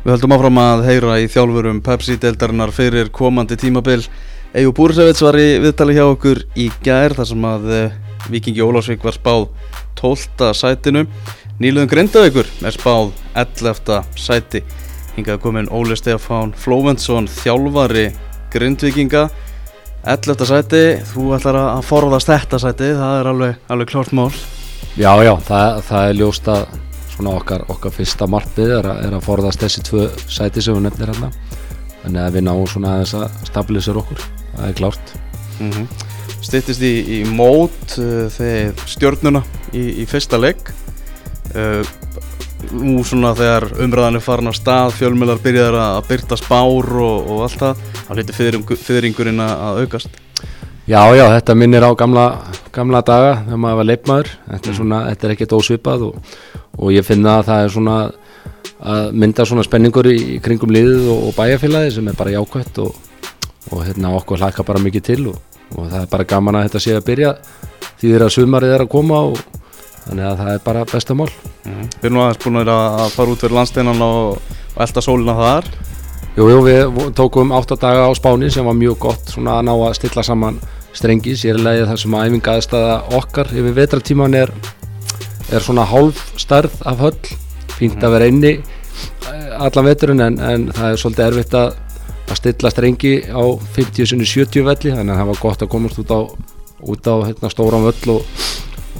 Við höldum áfram að heyra í þjálfurum Pepsi-deltarinnar fyrir komandi tímabil. Egu Búrisevits var í viðtali hjá okkur í gær þar sem að eh, Vikingi Ólásvík var spáð 12. sætinu. Nýluðum Grindavíkur er spáð 11. sæti. Hingað komin Óli Stefán Flóventsson, þjálfari Grindvikinga. 11. sæti, þú ætlar að forðast þetta sæti, það er alveg, alveg klart mál. Já, já, það, það er ljóst að svona okkar, okkar fyrsta markmið er, að- er að forðast þessi tvö sæti sem við nefnir hérna. Þannig að við náum svona aðeins að stabilisera okkur, það er klárt. Mm -hmm. Stittist í, í mót uh, þegar stjórnuna í, í fyrsta legg uh, Nú svona þegar umræðan er farin á stað Fjölmjölar byrjar að byrta spár og, og allt það Þá fyrring, fyrringurinn að að aukast. Já, já, þetta minnir á gamla, gamla daga þegar maður var leikmaður. Þetta er svona, þetta er ekkert ósvipað og, og ég finna að það er svona að mynda svona spenningur í, kringum liðið og, og bæjarfélagi sem er bara jákvætt og, og hérna okkur hlaka bara mikið til og, og það er bara gaman að þetta sé að byrja því þeirra sumarið er að koma og þannig að það er bara besta mál. Mm. Við erum nú aðeins búin að að fara út fyrir landsteinan og, og elda sólina þar. Jú, jú, við tókum 8 daga á Spáni sem var mjög gott svona að ná að stilla saman strengi. Sérlega þar sem að æfingaðstæða okkar yfir vetratíman er, er svona hálf stærð af höll fínt að vera inni eh, allan veturinn en, en það er svolítið erfitt að, að stilla strengi á 50-70 velli þannig að það var gott að komast út á, út á hérna, stóran völl og,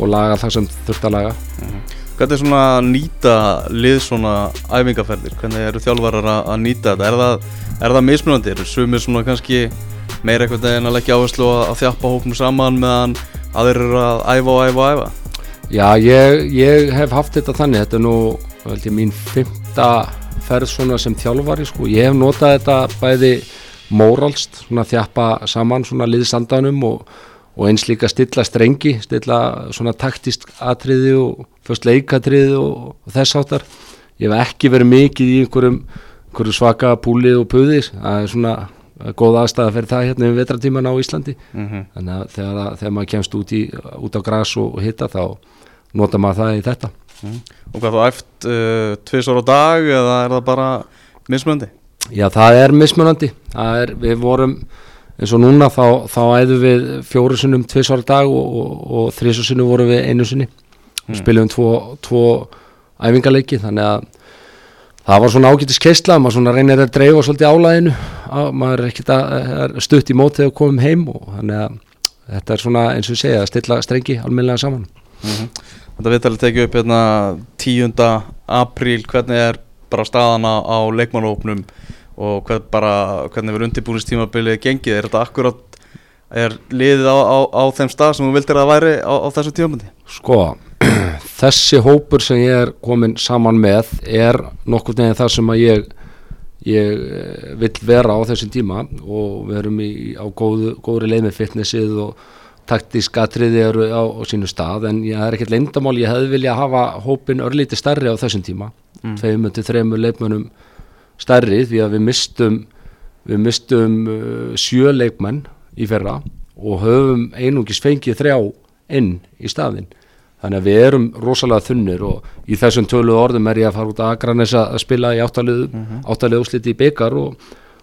og laga það sem þurft að laga Hvernig er svona að nýta lið svona æfingaferðir? Hvernig eru þjálfarar að, að nýta þetta? Er það, er það mismunandi? Eru sumir svona kannski meira eitthvað en að leggja áherslu að, að þjappa hóknum saman meðan aðeir eru að æfa og æfa og æfa? Já, ég, ég hef haft þetta þannig, þetta er nú ég, mín fymta ferð sem þjálfari, sko. ég hef notað þetta bæði móralst, svona þjappa saman svona liðsandanum og, og eins líka stilla strengi, stilla svona taktist atriði og fyrst leikatriði og, og þess áttar. Ég hef ekki verið mikið í einhverjum, einhverjum svaka púli og puði, það er svona góð aðstæða fyrir það hérna við vetratíman á Íslandi Mm -hmm. þannig að þegar, þegar maður kemst út, í, út á gras og, og hitta þá nota maður það í þetta. Og hvað þú æft uh, tvisar á dag eða er það bara mismunandi? Já, það er mismunandi. Það er, við vorum eins og núna þá, þá æðum við fjóru sinnum tvisvar á dag og, og, og þrísar sinnum vorum við einu sinni. Og spilum tvo, tvo æfingaleiki þannig að það var svona ágætis keisla maður svona reynir að dreifa svolítið álæðinu maður er ekkert að er stutt í mót þegar við komum heim og þannig að þetta er svona eins og segja að stilla strengi almennilega saman. Mm Þetta viðtalið tekið upp hérna 10. apríl, hvernig er bara staðan á, leikmannhópnum og hvern, bara, hvernig verður undirbúinistímabilið gengið, er þetta akkurat er liðið á, á, á þeim stað sem þú vildir að væri á, á þessu tímabandi? Sko, þessi hópur sem ég er komin saman með er nokkur neginn það sem að ég, ég eh, vill vera á þessum tíma og við erum í, á góðu, góðri leið með fitnessið og taktísk atriði eru á, á sínu stað en ég er ekkert leyndamál, ég hefði vilja hafa hópin örlíti stærri á þessum tíma Mm. tveimur til þreimur leikmönnum stærri því að við mistum við mistum uh, sjö leikmenn í fyrra og höfum einungis fengið þrjá inn í staðinn þannig að við erum rosalega þunnir og í þessum tölu orðum er ég að fara út að Akranes að spila í áttalegu mm -hmm. úsliti í byggar og,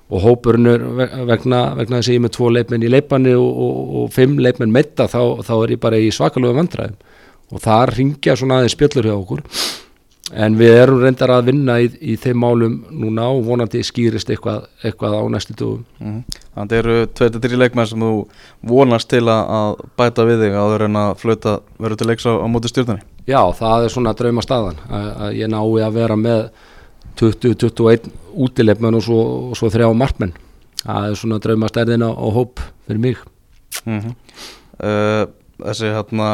og hópurinn ve- vegna, vegna þess að ég er með tvo leikmenn í leipanni og, og, og fimm leikmenn metta þá, þá er ég bara í svakalegu vandræðum. Og það ringja svona aðeins spjöllur hjá okkur. En við erum reyndar að vinna í, í þeim málum núna og vonandi skýrist eitthvað, eitthvað á næstu dögum. Mm Þannig eru 23 leikmenn sem þú vonast til að, að bæta við þig áður en að flauta verður til leiks á, á móti stjórnarni. Já, það er svona drauma staðan að, að ég nái að vera með 20-21 útileikmenn og svo, svo þrjá markmenn. Það er svona drauma stærðin á, á hóp fyrir mig. Mm uh, þessi hérna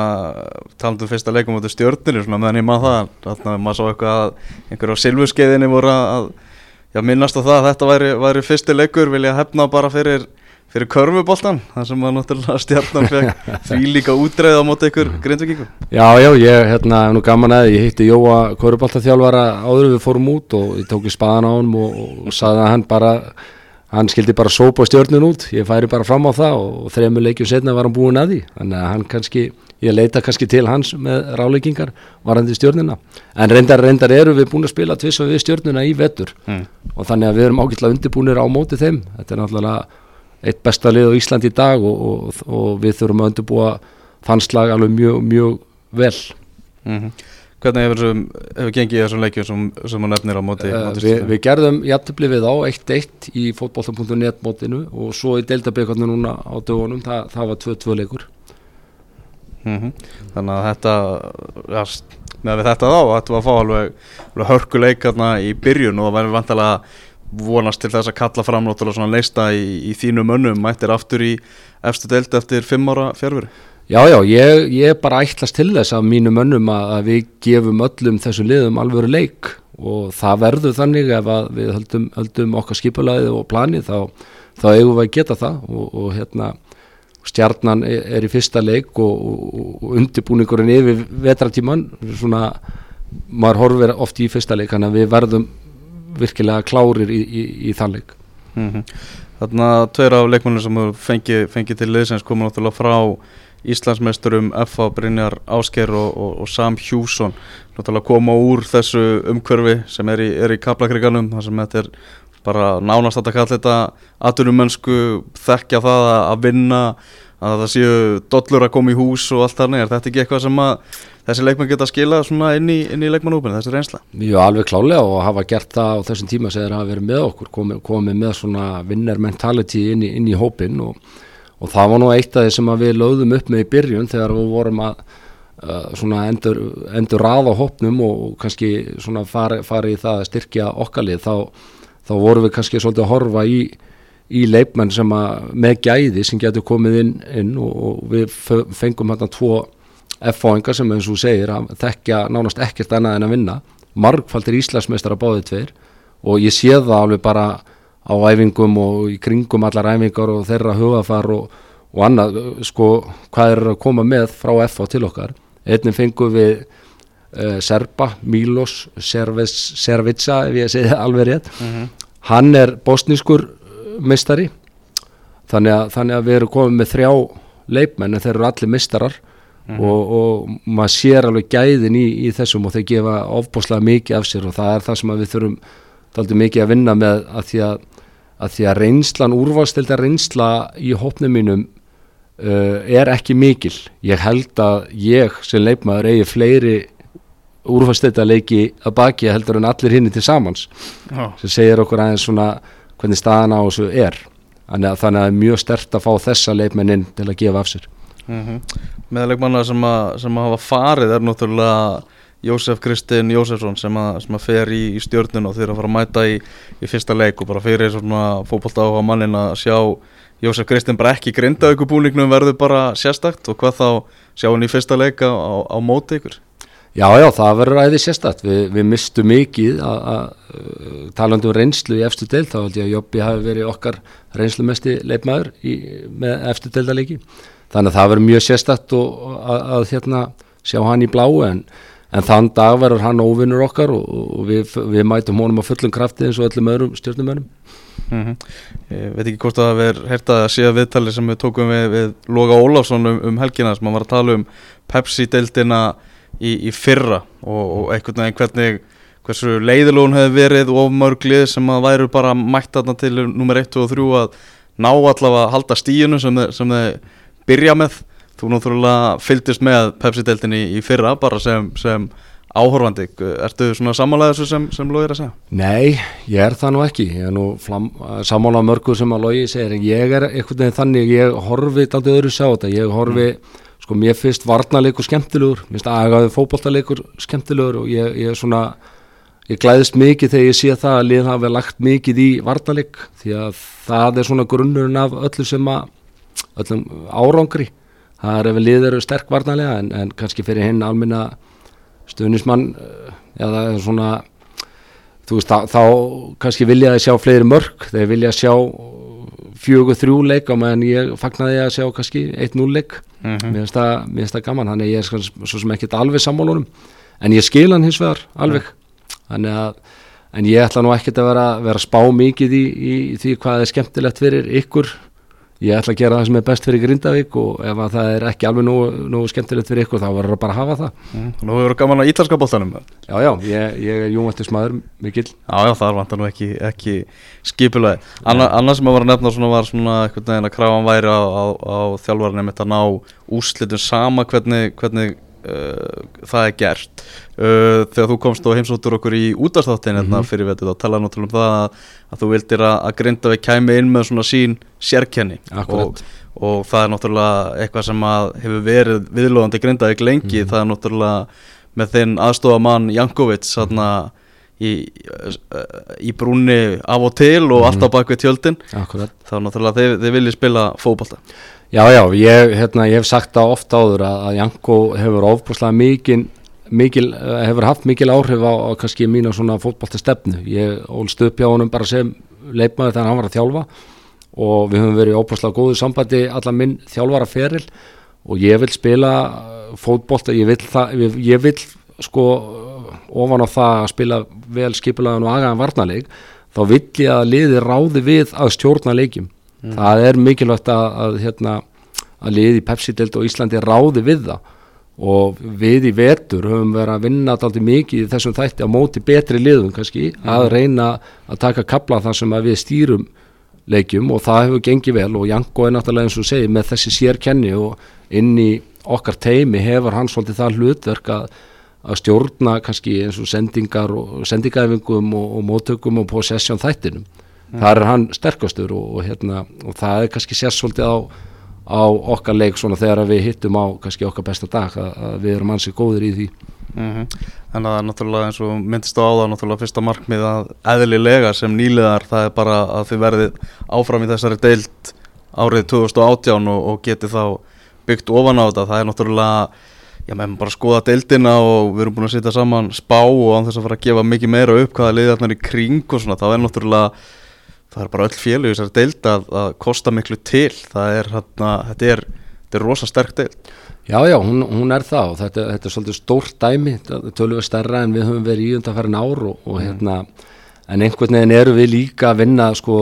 talandum fyrsta leikum af stjórnir meðan ég maður það hérna, maður sá eitthvað að einhver á silfuskeiðinni voru að já, minnast á það að þetta væri, væri fyrsti leikur vilja hefna bara fyrir fyrir körfuboltan, þar sem að náttúrulega stjarnan fekk því líka útreið á móti ykkur grindvikingur Já, já, ég hérna, hef nú gaman að ég hitti Jóa Körubaltaþjálfara áður við fórum út og ég tók í spaðan á honum og, og saði að hann bara hann skildi bara sópa stjörnun út. Ég færi bara fram á það og þremur leikjum setna var hann búin að því. Þannig að hann kannski, ég leita kannski til hans með ráleikingar varandi stjórnuna en reyndar, reyndar eru við búin að spila tvissa við stjórnuna í vetur. Mm. og þannig að við erum ágætlega undirbúinir á móti þeim. Þetta er náttúrulega eitt besta lið á Íslandi í dag og, og, og við þurfum að undirbúa þann slag alveg mjög, mjög vel. Mm Hvernig hefur, hefur gengið þessum leikjum sem, sem hún nefnir á móti, Uh, við, við gerðum jættibli við á 1-1 í fótbolta.net mótinu og svo í deildabíkarnu núna á dögunum, það, það var 2-2 leikur. Mhm. Þannig að þetta ja, með þetta þá, þetta var að fá alveg, alveg hörkuleik í byrjun og það væri vantilega vonast til þess að kalla fram náttúrulega svona leista í, í þínum önnum mættir aftur í efstu deild eftir fimm ára fjárveri Já, já, ég, ég bara ætlast til þess að mínu mönnum að, við gefum öllum þessum liðum alvöru leik. Og það verður þannig ef við höldum, höldum okkar skipulaðið og planið þá, þá eigum við að geta það. Og, og hérna stjarnan er, er í fyrsta leik og, og, og undirbúningurinn yfir vetratíman svona, maður horfir oft í fyrsta leik þannig að við verðum virkilega klárir í, í, í þann leik mm Þarna tveir af leikmennir sem þú fengið fengi til liðsins koma náttúrulega frá Íslandsmeisturum F.A. Brynjar Ásker og, og, og Sam Hjússon náttúrulega koma úr þessu umhverfi sem er í, í kaplakriganum þar sem þetta er bara nánast að kalla þetta aturumönsku þekkja það að, að vinna að það séu dollur að koma í hús og allt þannig, er þetta ekki eitthvað sem að þessi leikmenn geta skilað svona inn í, í leikmannhópinu, þessi reynsla? Jú, alveg klálega og hafa gert það á þessum tíma sem þeir hafa verið með okkur, komið, komið með svona winner mentality inn í, inn í hópin og, og það var nú eitt af því sem að við lögðum upp með í byrjun þegar við vorum að uh, endur, endur raða hópnum og, kannski svona fari, fari í það að styrkja okkalið þá, þá vorum við kannski svolítið að horfa í, í leikmenn sem að með gæði sem getur komið inn, inn og, og við fe- fengum hérna tvo F-fáingar sem eins og segir að þekkja nánast ekkert annað en að vinna. Margfaldir Íslandsmeistar að báði tveir og ég sé það alveg bara á æfingum og í kringum allar æfingar og þeirra hugafar og, og annað, sko, hvað er að koma með frá F-fá til okkar. Einnig fengum við uh, Serba, Milos Servica, ef ég segi það alveg rétt. Mm hann er bosnískur meistari. Þannig að, þannig að við erum komið með þrjá leikmenn en þeir eru allir meistarar. Og, og maður sér alveg gæðin í, í þessum og þeir gefa ofbúslega mikið af sér og það er það sem við þurfum daldið mikið að vinna með að því að, að, því að reynslan, úrvalstilda reynsla í hópnum mínum uh, er ekki mikil. Ég held að ég sem leikmaður eigi fleiri úrvalstilda leiki að baki heldur en allir hinni til samans. Já, sem segir okkur aðeins svona hvernig staðan á þessu er. Þannig að það er mjög stert að fá þessa leikmennin til að gefa af sér. Mm með leikmanna sem, sem að hafa farið er náttúrulega Jósef Kristinn Jósefsson sem að, sem að fer í, í stjórnun og þeir að fara að mæta í, í fyrsta leik og bara fyrir svona fótbolta á mannin að sjá Jósef Kristinn bara ekki grinda ykkur búningnum verður bara sérstakt og hvað þá sjá hann í fyrsta leik á, á, á móti ykkur Já, já, það verður æði sérstætt við, við mistum mikið að- að uh, talandi um reynslu í efstu deild þá held ég að Jobbi hafi verið okkar reynslumesti leikmaður í, með efstu deildaleiki þannig að það verður mjög sérstætt að, að hérna sjá hann í bláu en, en þann dag verður hann óvinnur okkar og, og við, við mætum honum á fullum krafti eins og öllum öðrum stjórnumönnum mm Ég veit ekki hvort að það verður herta að séða viðtali sem við tókum við, við Loga Ólafsson um, um helgina sem hann var að tala um Pepsi-deildina í, í fyrra og, og einhvern veginn hvernig hversu leiðilón hefði verið og mörglið sem að væru bara mætt þarna til nummer 1 og 3 að ná allavega að halda stíinu sem þeir, byrja með. Þú náttúrulega fylgdist með Pepsi-deildinni í fyrra bara sem, sem áhorfandi, ertu svona samanlega þessu sem, sem Logi er að segja? Nei, ég er það nú ekki. Ég er nú sammála mörgu sem að logi segir ég er veginn þannig ég horfi aldrei öðru sjá þetta. Ég horfi, sko mér finnst varnarleikur skemmtilegur, mér finnst agaði fótboltaleikur skemmtilegur og ég, ég er svona ég glæðist mikið þegar ég sé það að lið hafi lagt mikið í varnarleik því að það er svona grunnurinn af öllu sem að öllum árangri. Það er ef lið eru sterk varnarlega en, en kannski fyrir hinn almenna stuðnismann eða svona þú veist, þá, þá kannski vilja þeir sjá fleiri mörg, þeir vilja sjá fjögur þrjú leik á meðan ég fagnaði að sjá kannski 1-0 leik Mm það, mér finnst það gaman þannig að ég er sko- svo sem ekkert alveg sammálunum en ég skil hann hins vegar alveg. Þannig að en ég ætla nú ekkert að vera, vera spá mikið í, í því hvað er skemmtilegt fyrir ykkur ég ætla að gera það sem er best fyrir Grindavík og ef að það er ekki alveg nógu, nógu skemmtilegt fyrir ykkur þá verður það bara að hafa það. Mm. Nú hefur gaman á ítalska bóltanum Já, já, ég, ég er júmættis maður mikill. Já, já, það vantar nú ekki, ekki skipulega Anna, Annars sem að var að nefna svona var svona eitthvað neginn að krafan væri á, á, á þjálfarnum þetta ná úslitum sama hvernig, hvernig það er gert uh, Þegar þú komst og heimsóttur okkur í útastáttin mm -hmm. fyrir vetið þá talaði náttúrulega um það að, að þú vildir að, að Grindavík kæmi inn með svona sín sérkenni og, og það er náttúrulega eitthvað sem hefur verið viðlóðandi Grindavík lengi mm -hmm. það er náttúrulega með þinn aðstofamann Jankovic þarna Í, í brúni af og til og mm. alltaf bak við tjöldin Akkurat. þá náttúrulega þið, þið viljið spila fókbalta Já, já, ég, hérna, ég hef sagt það ofta áður að, að Janko hefur ofbúslega mikil, mikil, eh, hefur haft mikil áhrif á, á kannski mínu svona fótballta stefnu. Ég ólst upp hjá honum bara sem leipmaði þegar hann var að þjálfa og við höfum verið ofbúslega góðu sambandi allar minn þjálfara feril og ég vil spila eh, fótballta, ég vil það, ég, ég vil sko ofan á það að spila vel skipulaðan og agaðan varnaleg, þá vill ég að liði ráði við að stjórna leikjum mm. það er mikilvægt að, að, hérna, að liði Pepsi-delt og Íslandi ráði við það og við í vetur höfum verið að vinna alltaf mikið í þessum þætti á móti betri liðum kannski mm. að reyna að taka kapla þar sem við stýrum leikjum og það hefur gengið vel og Janko er náttúrulega eins og segið með þessi sérkenni og inn í okkar teimi hefur hann svolítið það hlutverk að, að stjórna kannski eins og sendingar og sendingæfingum og, og móttökum og possession þættinum. Þar er hann sterkastur og, og, hérna, og það er kannski sérsvöldið á, á okkar leik svona þegar við hittum á kannski okkar besta dag að, að við erum ansið góðir í því. Mm -hmm. Þannig að það er náttúrulega eins og myndist á áða náttúrulega fyrsta markmið að eðlilega sem nýliðar það er bara að þið verðið áfram í þessari deilt árið 2018 og, og geti þá byggt ofan á þetta, það er náttúrulega já meðan bara skoða deildina og við erum búin að setja saman spá og án þess að fara að gefa mikið meira upp hvaða liðarnar í kring og svona, þá er náttúrulega það er bara öll fjölu í þessari deild að, að kosta miklu til. Það er hérna, þetta er, er rosa sterk deild. Já, já, hún, hún er það og þetta, þetta er svolítið stórt dæmi tölum við stærra en við höfum verið í undanfærin ár og, og mm. hérna en einhvern veginn eru við líka að vinna sko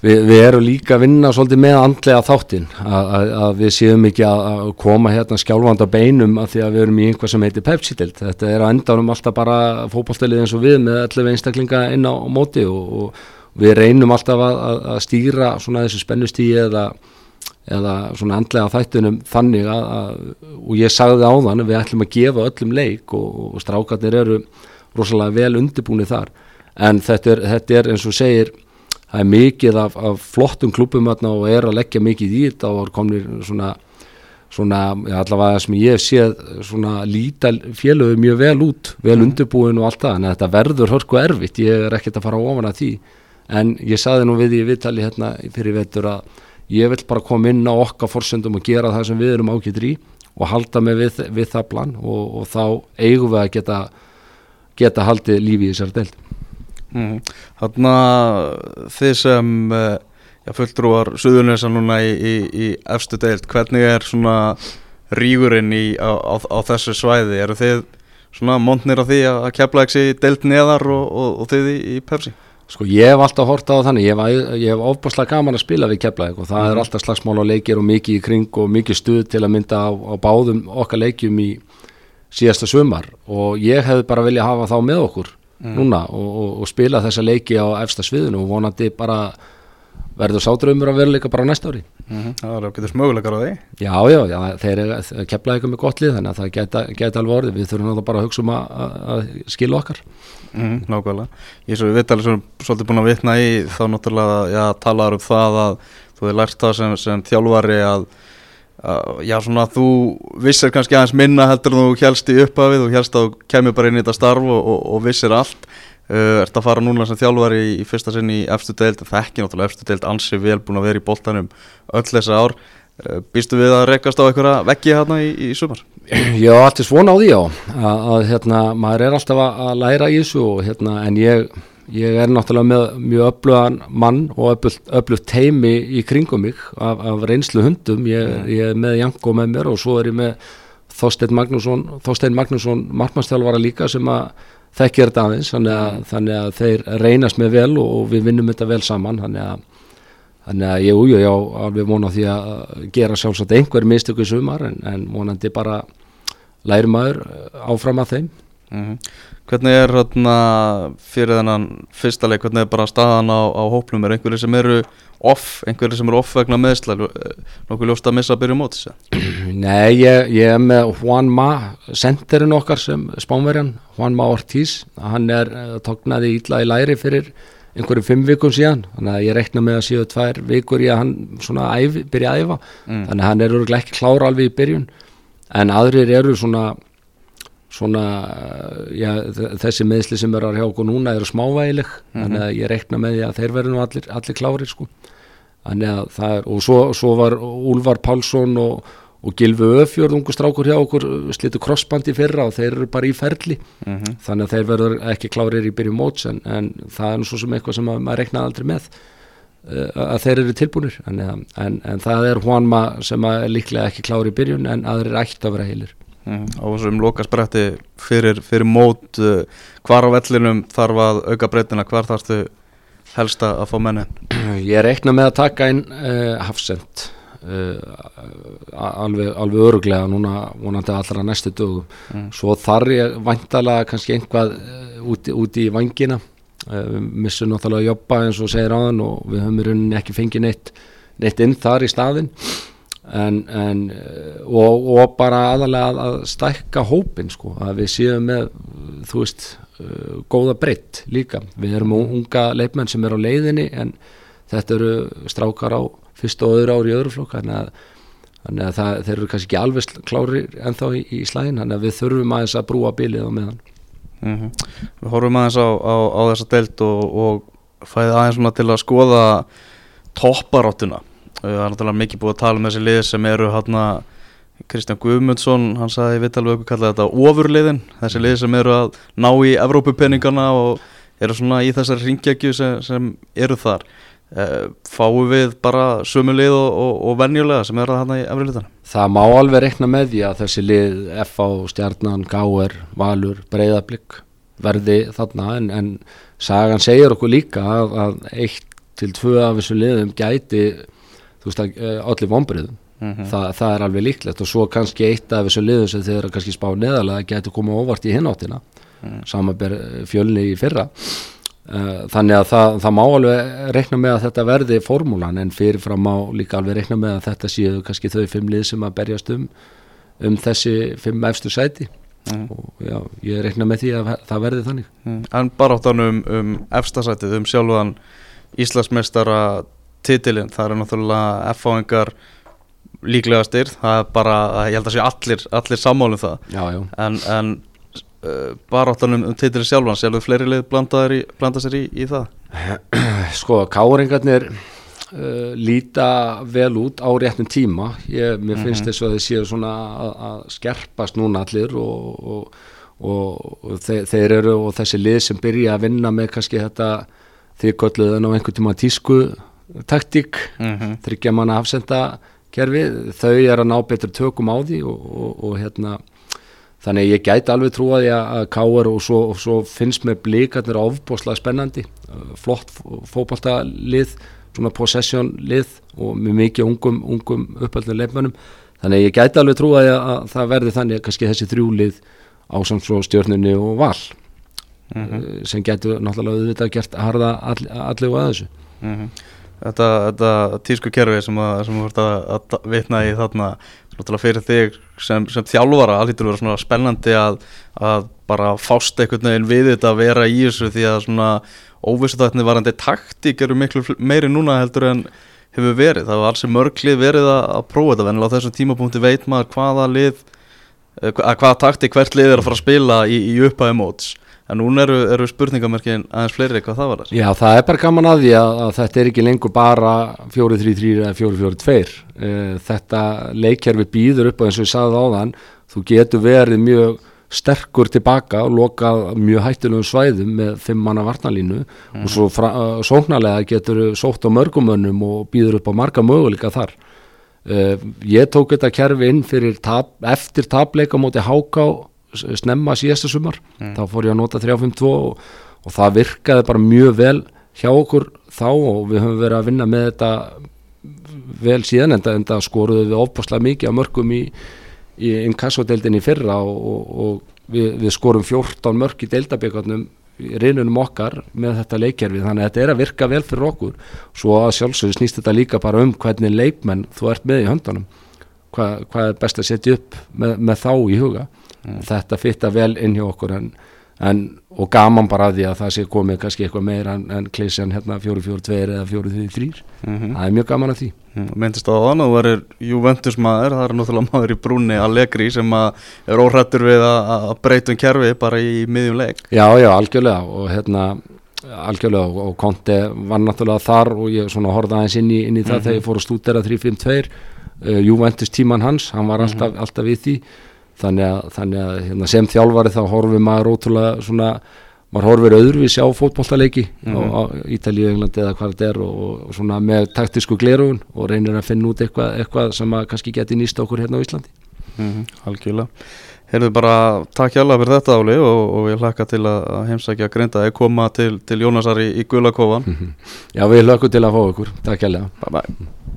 við, við erum líka að vinna svolítið með andlega þáttin að, að, að við séum ekki að, að koma hérna skjálfanda beinum að því að við erum í einhvað sem heitir Pepsi-dild þetta er að endanum alltaf bara fókbalstelið eins og við með allir einstaklinga inn á, á móti og, og við reynum alltaf að, að, að stýra svona þessu spennustíi eða, eða svona andlega þættunum þannig að, að og ég sagði á þann við ætlum að gefa öllum leik og, og strákarnir eru rosalega vel undirbúinir þar. En þetta er, þetta er eins og segir það er mikið af, af flottum klubum og er að leggja mikið í þetta og komir svona svona, allavega sem ég hef séð svona líta félögu mjög vel út, vel mm. undirbúin og allt það. En þetta verður hörku erfitt, ég er ekkert að fara ofan að því en ég saði nú við í viðtali hérna fyrir vetur að ég vil bara koma inn á okkar fórsöndum og gera það sem við erum ákveður í og halda mig við, við það plan og, og þá eigum við að geta geta haldið lífi í þessar deild mm. Þannig að þið sem eh, já, fulltrúar Suðunesa núna í, í, í efstu deild, hvernig er svona rígurinn í, á, á, á þessu svæði, eru þið svona montnir af því að kepla ekki deild neðar og, og, og þið í, Pepsi? Sko ég hef alltaf hortað á þannig, ég hef, hef ofbúrslega gaman að spila við keflaðið og það mm. er alltaf slagsmál á leikir og mikið í kring og mikið stuð til að mynda á, á báðum okkar leikjum í síðasta sumar og ég hef bara viljað hafa þá með okkur mm. núna og, og, og spila þessa leiki á efsta sviðinu og vonandi bara verður sátröymur að veruleika bara næsta ári? Mm -hmm. Það er okkur smöguleikar á því. Já, já, já þeir keflaðið eitthvað með gott lið þannig að það geta, geta alveg orðið, við þurfum bara að hugsa um að, að skila okkar. Mm, nákvæmlega, ég svo við viðtalið sem svolítið búin að vitna í þá náttúrulega já, talaður um það að þú hefði lært það sem, sem þjálfari að, að já svona þú vissir kannski aðeins minna heldur þú helst í upphafið og helst að kemur bara inn í þetta starf og, og, og vissir allt uh, ert að fara núna sem þjálfari í, í fyrsta sinn í efstu deild, það er ekki náttúrulega efstu deild ansi vel búin að vera í boltanum öll þessa ár uh, býstu við að rekast á einhverja veggi hérna í, í sumar? Ég á alltaf svona á því á að, að hérna, maður er alltaf að læra í þessu og, hérna, en ég, ég er náttúrulega með mjög öflugan mann og öflugt teimi í kringum mig af, af reynslu hundum, ég, mm. ég er með Janko með mér og svo er ég með Þorstein Magnússon, Þorstein Magnússon markmannstjálfara líka sem að þekkja þetta aðeins, þannig að, þannig að þeir reynast með vel og, og við vinnum þetta vel saman, þannig að þannig að ég, ég, ég alveg vona því að gera sjálfsagt einhver mistöku sumar en, en vonandi bara læri maður áfram að þeim mm -hmm. Hvernig er hérna fyrir þennan fyrsta leik, hvernig er bara staðan á, á hóplum, er einhverju sem eru off, einhverju sem eru off vegna meðsla nokkuð ljóst að missa að byrja mót þessu? Nei, ég, ég er með Juan Ma, senderinn okkar sem spánverjan, Juan Ma Ortiz. Hann er uh, tóknaði ítla í læri fyrir einhverjum fimm vikum síðan. Þannig að ég rekna með að séu tvær vikur í að hann svona æf, byrja að æfa. Mm. þannig að hann er ekki klára alveg í byrjun. En aðrir eru svona svona já, þessi meðsli sem er að hjá okkur núna eru smávægileg mm -hmm. þannig að ég rekna með því að þeir verður nú allir, allir klárir sko er, og svo, svo var Úlvar Pálsson og, og Gilvi Öfjörð ungu strákur hjá okkur slitu crossbandi fyrra og þeir eru bara í ferli mm -hmm. þannig að þeir verður ekki klárir í byrju móts en, en það er nú svo sem eitthvað sem að, maður reknaði aldrei með uh, að þeir eru tilbúinir en, en, en það er Juanma sem er líklega ekki klári í byrjun en aðrir ætti að vera heilir Mm, á þessum lokaspretti fyrir, fyrir mót uh, hvar á vellinum þarf að auka breytina, hvar þarfstu helst að fá mennin? Ég reikna með að taka inn uh, Hafsend uh, alveg, alveg öruglega núna vonandi allra næstu dögum mm. svo þarf ég vantalega kannski einhvað úti, úti í vangina við missum náttúrulega að jobba eins og segir þann og við höfum í rauninni ekki fengið neitt, neitt inn þar í staðin En, en, og, og bara aðalega að, stækka hópin sko, að við séum með þú veist, uh, góða breytt líka, við erum unga leifmenn sem er á leiðinni en þetta eru strákar á fyrst og öðru ári í öðru flokk þannig að, þannig að það, þeir eru kannski ekki alveg klári ennþá í, í slægin þannig að við þurfum aðeins að brúa bilið á meðan. Mm -hmm. Við horfum aðeins á, á, á þessa deilt og, og fæði aðeins til að skoða topparóttuna það er náttúrulega mikið búið að tala um þessi lið sem eru hérna Kristján Guðmundsson, hann sagði við talum okkur kallað þetta ofurliðin, þessi lið sem eru að ná í Evrópupenningana og eru svona í þessari ringjækju sem, sem eru þar. Eh, fáum við bara sömu lið og, og, og venjulega sem eru að hérna í Evróliðana Það má alveg rekna með því að þessi lið FA, Stjarnan, Gáer, Valur Breiðablík verði þarna. En, en sagan segir okkur líka að, að eitt til tvö af þessu liðum gæti þú veist að eh, allir vonbriðum mm -hmm. Þa, það er alveg líklegt og svo kannski eitt af þessu liðu sem þeir kannski spá neðalega getur komið óvart í hináttina mm. samanber eh, fjölni í fyrra uh, þannig að það, það má alveg rekna með að þetta verði formúlan en fyrirfram má líka alveg rekna með að þetta séu kannski þau fimm lið sem að berjast um um þessi fimm efstu sæti mm. og já, ég rekna með því að það verði þannig mm. En baráttan um, um efstasætið, um sjálfan Íslandsmeistara titilinn, það er náttúrulega F-fáingar líklegastir það er bara, ég held að sé allir allir sammálum það já, já. en, en uh, bara áttanum um titilinn sjálfan, sjálfur fleiri leið blanda sér í, í það Sko, káringarnir uh, líta vel út á réttum tíma ég, mér finnst mm -hmm. þess að þeir séu svona að skerpast núna allir og, og, og, og þeir, þeir eru og þessi lið sem byrja að vinna með kannski þetta þykkolluðan á einhvern tíma tísku taktík mm -hmm. þryggja manna afsenda kerfi þau er að ná betur tökum á því og, og, og hérna þannig ég gæti alveg trúa því að káar og svo, og svo finnst með blíkarnir ofboslega spennandi flott fókbaltalið svona possession lið og með mikið ungum, ungum uppöldinu leifmönnum þannig ég gæti alveg trúa því að það verði þannig að kannski þessi þrjúlið á samsvo stjórnunni og val mm -hmm. sem getur náttúrulega auðvitað gert harða allir og að þessu mm -hmm þetta, þetta tísku kerfi sem þú vart að, að vitna í þarna fyrir þig sem, sem þjálfara allir verður svona spennandi að, að bara fást einhvern veginn við þetta að vera í þessu því að svona óvissuðatni varandi taktík eru miklu meiri núna heldur en hefur verið, það var alls í mörglið verið að, að prófa þetta en á þessum tímapunkti veit maður hvaða lið eh, hvaða taktík hvert lið er að fara að spila í, í upphæði móts en núna eru, eru spurningamerkin aðeins fleiri hvað það var þess Já það er bara gaman að því að, að þetta er ekki lengur bara 4-3-3 eða 4-4-2 eh, þetta leikjærfi býður upp og eins og ég sagði á þann þú getur verið mjög sterkur tilbaka og lokað mjög hættilegum svæðum með fimm manna varnalínu mm. og svo uh, sóknarlega getur sótt á mörgumönnum og býður upp á marga möguleika þar. Uh, ég tók þetta kerfi inn tab, eftir tableika móti háká snemma síðasta sumar mm. þá fór ég að nota 352 og, og það virkaði bara mjög vel hjá okkur þá og við höfum verið að vinna með þetta vel síðan en það skoruðu við ofbáslega mikið á mörgum í, í inkassodeildinni fyrra og, og, og við, við skorum 14 mörg í deildabíkarnum í reynunum okkar með þetta leikjærfi þannig að þetta er að virka vel fyrir okkur svo að sjálfsögur snýst þetta líka bara um hvernig leikmenn þú ert með í höndunum hvað, hvað er best að setja upp með, með þá í huga. Þetta fitta vel inn hjá okkur en En, og gaman bara að því að það sé komið kannski eitthvað meira en, en klísjan hérna 4-4-2 eða 4-3-3 mm -hmm. það er mjög gaman að því mm, Myndist á þann að þú erir Juventus maður það er náttúrulega maður í brúni Allegri sem er óhrættur við að breytum kerfi bara í miðjum leik Já, já, algjörlega og hérna algjörlega og, og Conte var náttúrulega þar og ég svona horfði aðeins inn í, inn í það mm -hmm. þegar ég fór að stúdera 3-5-2 uh, Juventus tíman hans, hann var alltaf, -hmm. alltaf við því þannig að, þannig að hérna, sem þjálfari þá horfið maður ótrúlega svona, maður horfið öðruvísi á fótbolltaleiki mm -hmm. á, á Ítalíu, Englandi eða hvað þetta er og, og svona með taktísku glerugun og reynir að finna út eitthvað, eitthvað sem að kannski geti nýst okkur hérna á Íslandi mm -hmm. Algjörlega Herðu bara takk hjálpa fyrir þetta áli og, og ég hlakka til að heimsækja Grinda að koma til, til Jónasar í, í Guðlakofan mm -hmm. Já við hlakkum til að fá okkur, takk hjálpa Bye bye